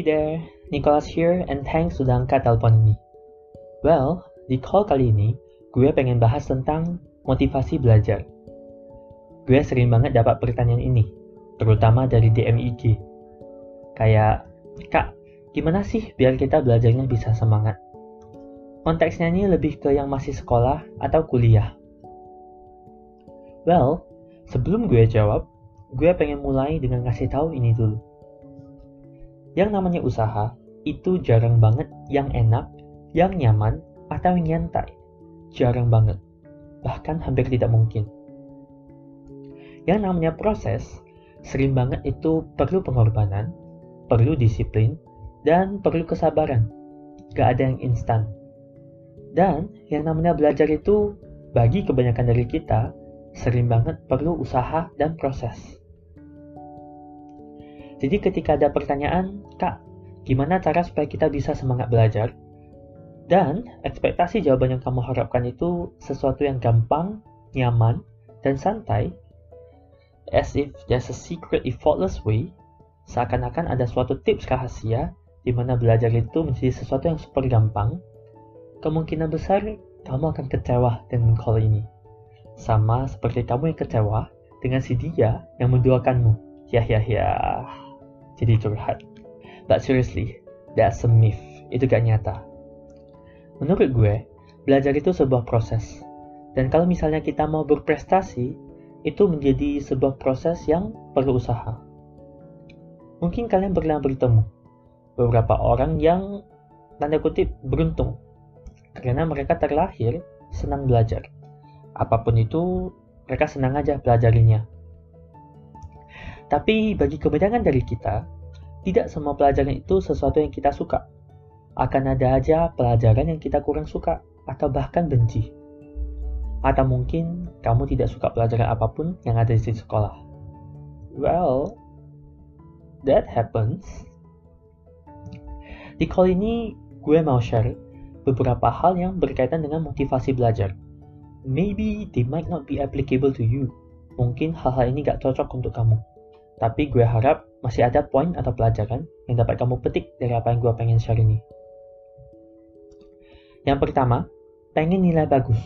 Hey there, Nicholas here and thanks sudah angkat telepon ini. Well, di call kali ini, gue pengen bahas tentang motivasi belajar. Gue sering banget dapat pertanyaan ini, terutama dari DM IG. Kayak, Kak, gimana sih biar kita belajarnya bisa semangat? Konteksnya ini lebih ke yang masih sekolah atau kuliah. Well, sebelum gue jawab, gue pengen mulai dengan ngasih tahu ini dulu. Yang namanya usaha, itu jarang banget yang enak, yang nyaman, atau yang nyantai. Jarang banget. Bahkan hampir tidak mungkin. Yang namanya proses, sering banget itu perlu pengorbanan, perlu disiplin, dan perlu kesabaran. Gak ada yang instan. Dan yang namanya belajar itu, bagi kebanyakan dari kita, sering banget perlu usaha dan proses. Jadi ketika ada pertanyaan, Kak, gimana cara supaya kita bisa semangat belajar? Dan ekspektasi jawaban yang kamu harapkan itu sesuatu yang gampang, nyaman, dan santai, as if there's a secret effortless way, seakan-akan ada suatu tips rahasia di mana belajar itu menjadi sesuatu yang super gampang, kemungkinan besar kamu akan kecewa dengan call ini. Sama seperti kamu yang kecewa dengan si dia yang menduakanmu. Ya ya ya. Jadi curhat. But seriously, that's a myth. Itu gak nyata. Menurut gue, belajar itu sebuah proses. Dan kalau misalnya kita mau berprestasi, itu menjadi sebuah proses yang perlu usaha. Mungkin kalian pernah bertemu beberapa orang yang tanda kutip beruntung karena mereka terlahir senang belajar. Apa pun itu, mereka senang aja pelajarinya. Tapi bagi kebanyakan dari kita, tidak semua pelajaran itu sesuatu yang kita suka. Akan ada aja pelajaran yang kita kurang suka atau bahkan benci. Atau mungkin kamu tidak suka pelajaran apa pun yang ada di sekolah. Well, that happens. Di call ini gue mau share beberapa hal yang berkaitan dengan motivasi belajar. Maybe they might not be applicable to you. Mungkin hal-hal ini gak cocok untuk kamu. Tapi gue harap masih ada poin atau pelajaran yang dapat kamu petik dari apa yang gue pengen share ini. Yang pertama, pengen nilai bagus.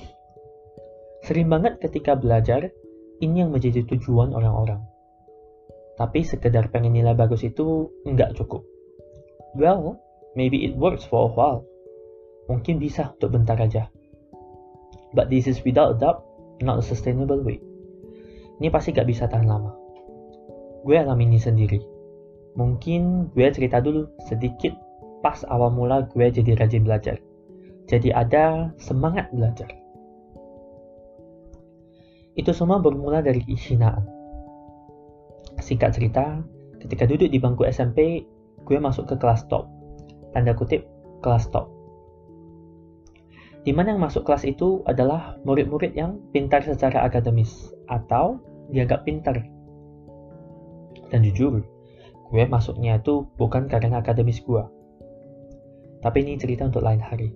Sering banget ketika belajar, ini yang menjadi tujuan orang-orang. Tapi sekedar pengen nilai bagus itu nggak cukup. Well, maybe it works for a while mungkin bisa untuk bentar aja. But this is without a doubt not a sustainable way. Ini pasti gak bisa tahan lama. Gue alami ini sendiri. Mungkin gue cerita dulu sedikit pas awal mula gue jadi rajin belajar. Jadi ada semangat belajar. Itu semua bermula dari keistinaan. Singkat cerita, ketika duduk di bangku SMP, gue masuk ke kelas top. Tanda kutip, kelas top di mana yang masuk kelas itu adalah murid-murid yang pintar secara akademis atau dianggap pintar. Dan jujur, gue masuknya itu bukan karena akademis gue. Tapi ini cerita untuk lain hari.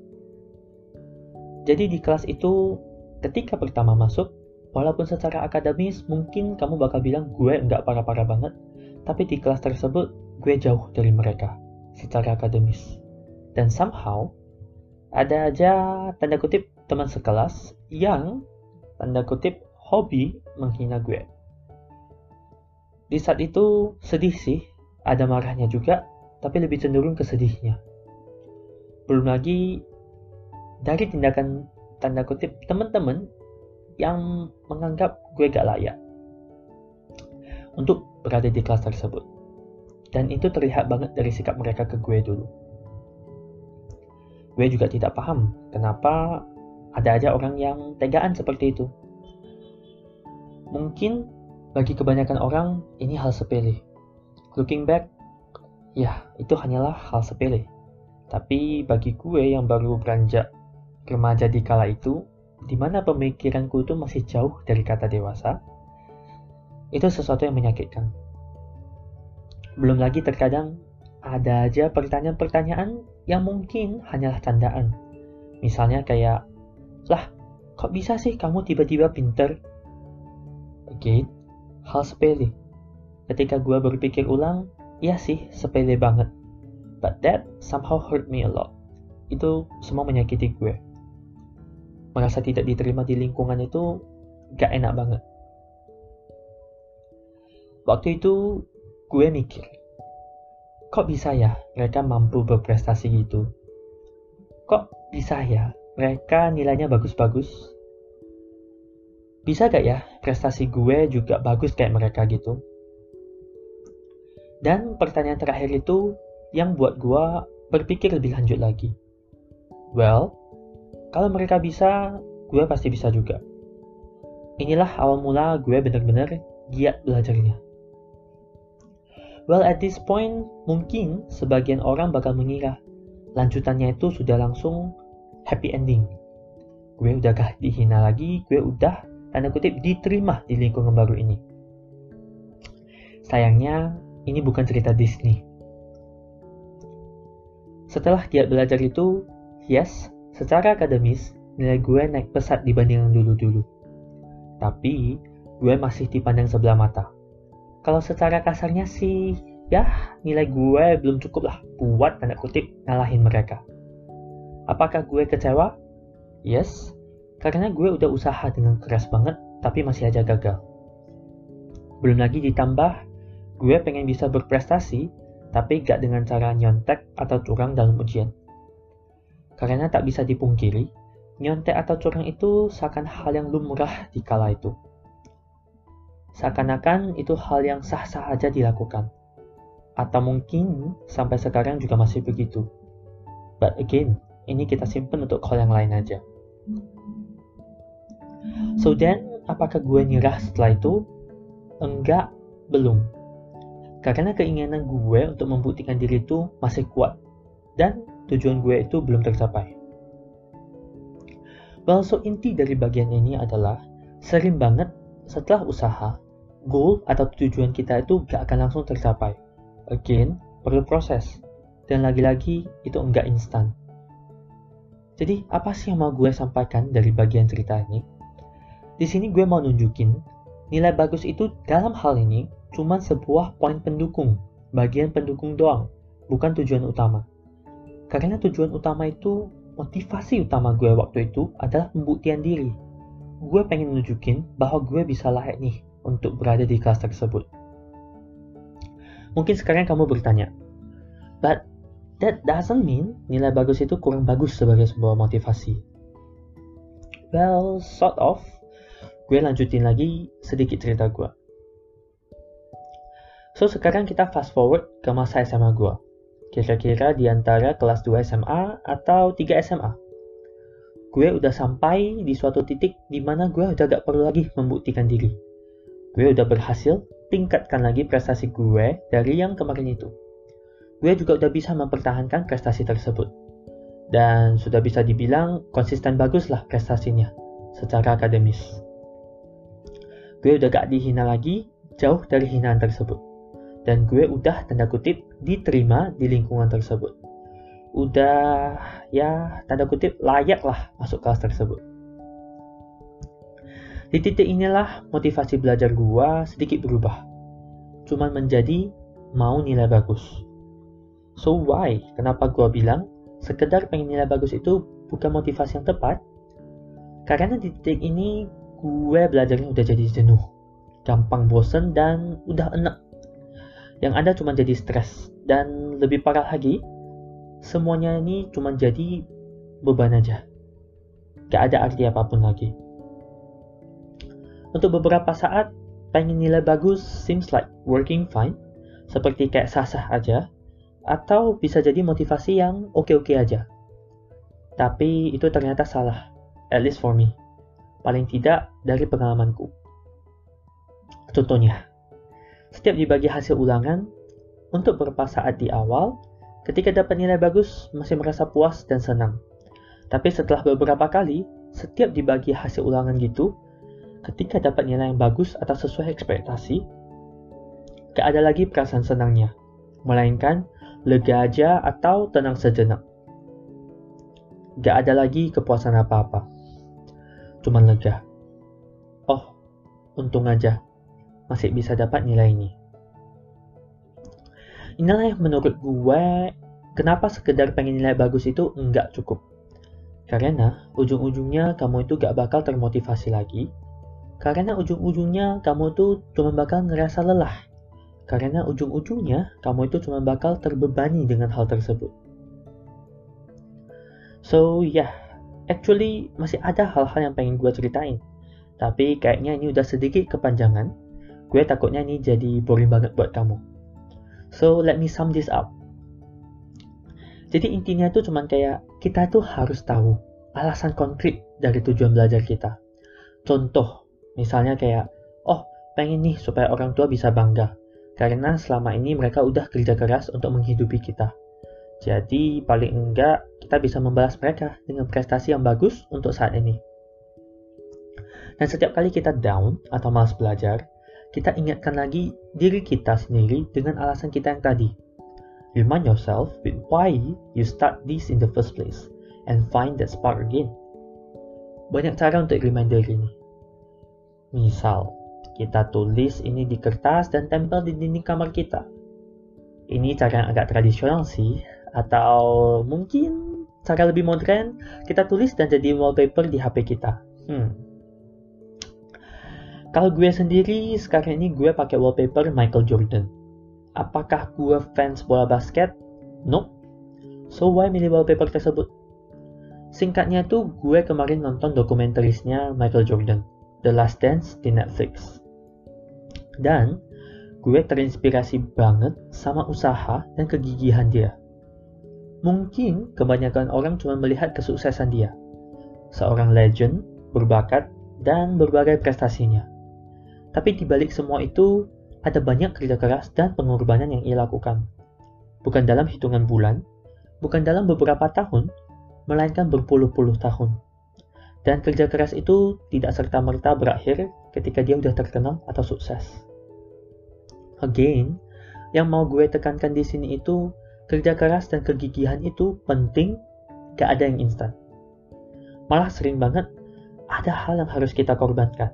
Jadi di kelas itu, ketika pertama masuk, walaupun secara akademis mungkin kamu bakal bilang gue nggak parah-parah banget, tapi di kelas tersebut gue jauh dari mereka secara akademis. Dan somehow, ada aja tanda kutip teman sekelas yang tanda kutip hobi menghina gue. Di saat itu sedih sih, ada marahnya juga, tapi lebih cenderung ke sedihnya. Belum lagi dari tindakan tanda kutip teman-teman yang menganggap gue gak layak untuk berada di kelas tersebut. Dan itu terlihat banget dari sikap mereka ke gue dulu. Gue juga tidak paham kenapa ada aja orang yang tegaan seperti itu. Mungkin bagi kebanyakan orang ini hal sepele. Looking back, ya itu hanyalah hal sepele. Tapi bagi gue yang baru beranjak remaja di kala itu, di mana pemikiranku itu masih jauh dari kata dewasa, itu sesuatu yang menyakitkan. Belum lagi terkadang ada aja pertanyaan-pertanyaan yang mungkin hanyalah candaan. Misalnya kayak, lah, kok bisa sih kamu tiba-tiba pinter? Again, hal sepele. Ketika gue berpikir ulang, ya sih, sepele banget. But that somehow hurt me a lot. Itu semua menyakiti gue. Merasa tidak diterima di lingkungan itu gak enak banget. Waktu itu gue mikir, kok bisa ya mereka mampu berprestasi gitu? Kok bisa ya mereka nilainya bagus-bagus? Bisa gak ya prestasi gue juga bagus kayak mereka gitu? Dan pertanyaan terakhir itu yang buat gue berpikir lebih lanjut lagi. Well, kalau mereka bisa, gue pasti bisa juga. Inilah awal mula gue bener-bener giat belajarnya. Well, at this point, mungkin sebagian orang bakal mengira lanjutannya itu sudah langsung happy ending. Gue udah gak dihina lagi, gue udah tanda kutip diterima di lingkungan baru ini. Sayangnya, ini bukan cerita Disney. Setelah giat belajar itu, yes, secara akademis, nilai gue naik pesat dibanding yang dulu-dulu. Tapi, gue masih dipandang sebelah mata kalau secara kasarnya sih ya nilai gue belum cukup lah buat tanda kutip ngalahin mereka. Apakah gue kecewa? Yes, karena gue udah usaha dengan keras banget tapi masih aja gagal. Belum lagi ditambah gue pengen bisa berprestasi tapi gak dengan cara nyontek atau curang dalam ujian. Karena tak bisa dipungkiri, nyontek atau curang itu seakan hal yang lumrah di kala itu. Seakan-akan itu hal yang sah-sah aja dilakukan. Atau mungkin sampai sekarang juga masih begitu. But again, ini kita simpen untuk call yang lain aja. So then, apakah gue nyerah setelah itu? Enggak, belum. Karena keinginan gue untuk membuktikan diri itu masih kuat. Dan tujuan gue itu belum tercapai. Well, so inti dari bagian ini adalah sering banget setelah usaha, goal atau tujuan kita itu gak akan langsung tercapai. Again, perlu proses. Dan lagi-lagi, itu enggak instan. Jadi, apa sih yang mau gue sampaikan dari bagian cerita ini? Di sini gue mau nunjukin, nilai bagus itu dalam hal ini cuma sebuah poin pendukung, bagian pendukung doang, bukan tujuan utama. Karena tujuan utama itu, motivasi utama gue waktu itu adalah pembuktian diri. Gue pengen nunjukin bahwa gue bisa layak nih untuk berada di kelas tersebut. Mungkin sekarang kamu bertanya, but that doesn't mean nilai bagus itu kurang bagus sebagai sebuah motivasi. Well, sort of. Gue lanjutin lagi sedikit cerita gue. So, sekarang kita fast forward ke masa SMA gue. Kira-kira di antara kelas 2 SMA atau 3 SMA. Gue udah sampai di suatu titik di mana gue udah gak perlu lagi membuktikan diri gue udah berhasil tingkatkan lagi prestasi gue dari yang kemarin itu. Gue juga udah bisa mempertahankan prestasi tersebut. Dan sudah bisa dibilang konsisten bagus lah prestasinya secara akademis. Gue udah gak dihina lagi, jauh dari hinaan tersebut. Dan gue udah tanda kutip diterima di lingkungan tersebut. Udah ya tanda kutip layak lah masuk kelas tersebut. Di titik inilah motivasi belajar gua sedikit berubah. Cuman menjadi mau nilai bagus. So why? Kenapa gua bilang sekedar pengen nilai bagus itu bukan motivasi yang tepat? Karena di titik ini gue belajarnya udah jadi jenuh, gampang bosen dan udah enak. Yang ada cuma jadi stres dan lebih parah lagi, semuanya ini cuma jadi beban aja. Gak ada arti apa pun lagi. Untuk beberapa saat, pengen nilai bagus seems like working fine, seperti kayak sah-sah aja, atau bisa jadi motivasi yang oke-oke aja. Tapi itu ternyata salah, at least for me. Paling tidak dari pengalamanku. Contohnya, setiap dibagi hasil ulangan, untuk beberapa saat di awal, ketika dapat nilai bagus masih merasa puas dan senang. Tapi setelah beberapa kali, setiap dibagi hasil ulangan gitu, ketika dapat nilai yang bagus atau sesuai ekspektasi, gak ada lagi perasaan senangnya, melainkan lega aja atau tenang sejenak. Gak ada lagi kepuasan apa-apa, cuman lega. Oh, untung aja, masih bisa dapat nilai ini. Inilah yang menurut gue kenapa sekedar pengen nilai bagus itu enggak cukup. Karena ujung-ujungnya kamu itu gak bakal termotivasi lagi. Karena ujung-ujungnya kamu itu cuma bakal ngerasa lelah. Karena ujung-ujungnya kamu itu cuma bakal terbebani dengan hal tersebut. So yeah, actually masih ada hal-hal yang pengen gue ceritain. Tapi kayaknya ini udah sedikit kepanjangan. Gue takutnya ini jadi boring banget buat kamu. So let me sum this up. Jadi intinya tuh cuman kayak kita tuh harus tahu alasan konkret dari tujuan belajar kita. Contoh, misalnya kayak, oh pengen nih supaya orang tua bisa bangga. Karena selama ini mereka udah kerja keras untuk menghidupi kita. Jadi paling enggak kita bisa membalas mereka dengan prestasi yang bagus untuk saat ini. Dan setiap kali kita down atau malas belajar, kita ingatkan lagi diri kita sendiri dengan alasan kita yang tadi Remind yourself with why you start this in the first place and find that spark again. Banyak cara untuk reminder ini. Misal, kita tulis ini di kertas dan tempel di dinding kamar kita. Ini cara yang agak tradisional sih, atau mungkin cara lebih modern, kita tulis dan jadi wallpaper di HP kita. Hmm. Kalau gue sendiri, sekarang ini gue pakai wallpaper Michael Jordan Apakah gue fans bola basket? Nope. So why milih wallpaper tersebut? Singkatnya tuh gue kemarin nonton dokumentarisnya Michael Jordan, The Last Dance di Netflix. Dan gue terinspirasi banget sama usaha dan kegigihan dia. Mungkin kebanyakan orang cuma melihat kesuksesan dia. Seorang legend, berbakat, dan berbagai prestasinya. Tapi di balik semua itu, ada banyak kerja keras dan pengorbanan yang ia lakukan. Bukan dalam hitungan bulan, bukan dalam beberapa tahun, melainkan berpuluh-puluh tahun. Dan kerja keras itu tidak serta-merta berakhir ketika dia udah terkenal atau sukses. Again, yang mau gue tekankan di sini itu kerja keras dan kegigihan itu penting, gak ada yang instan. Malah sering banget ada hal yang harus kita korbankan.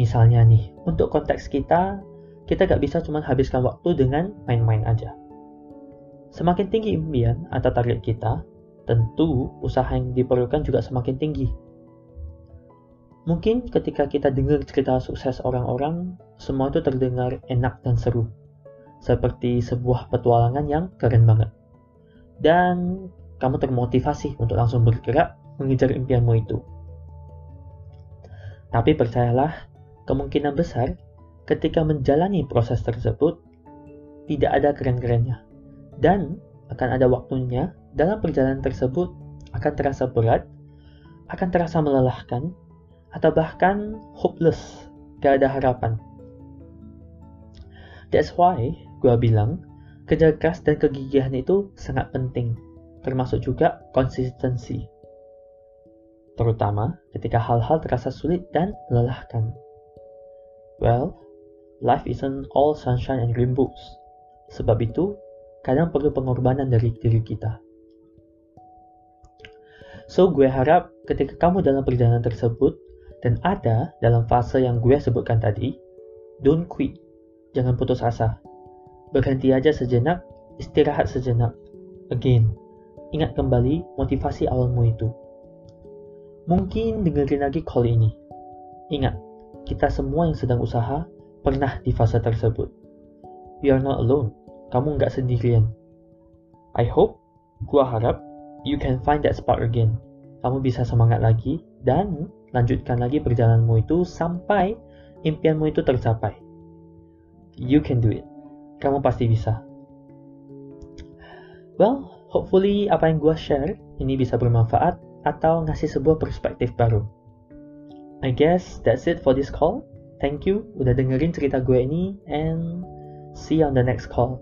Misalnya nih, untuk konteks kita, kita gak bisa cuma habiskan waktu dengan main-main aja. Semakin tinggi impian atau target kita, tentu usaha yang diperlukan juga semakin tinggi. Mungkin ketika kita dengar cerita sukses orang-orang, semua itu terdengar enak dan seru. Seperti sebuah petualangan yang keren banget. Dan kamu termotivasi untuk langsung bergerak mengejar impianmu itu. Tapi percayalah, kemungkinan besar ketika menjalani proses tersebut, tidak ada keren-kerennya. Dan akan ada waktunya dalam perjalanan tersebut akan terasa berat, akan terasa melelahkan, atau bahkan hopeless, gak ada harapan. That's why gue bilang, kerja keras dan kegigihan itu sangat penting, termasuk juga konsistensi. Terutama ketika hal-hal terasa sulit dan melelahkan. Well, life isn't all sunshine and rainbows. Sebab itu, kadang perlu pengorbanan dari diri kita. So, gue harap ketika kamu dalam perjalanan tersebut dan ada dalam fase yang gue sebutkan tadi, don't quit. Jangan putus asa. Berhenti aja sejenak, istirahat sejenak. Again, ingat kembali motivasi awalmu itu. Mungkin dengerin lagi call ini. Ingat, kita semua yang sedang usaha pernah di fase tersebut. You are not alone. Kamu nggak sendirian. I hope, gua harap, you can find that spark again. Kamu bisa semangat lagi dan lanjutkan lagi perjalananmu itu sampai impianmu itu tercapai. You can do it. Kamu pasti bisa. Well, hopefully apa yang gua share ini bisa bermanfaat atau ngasih sebuah perspektif baru. I guess that's it for this call. Thank you udah dengerin cerita gue ini and see you on the next call.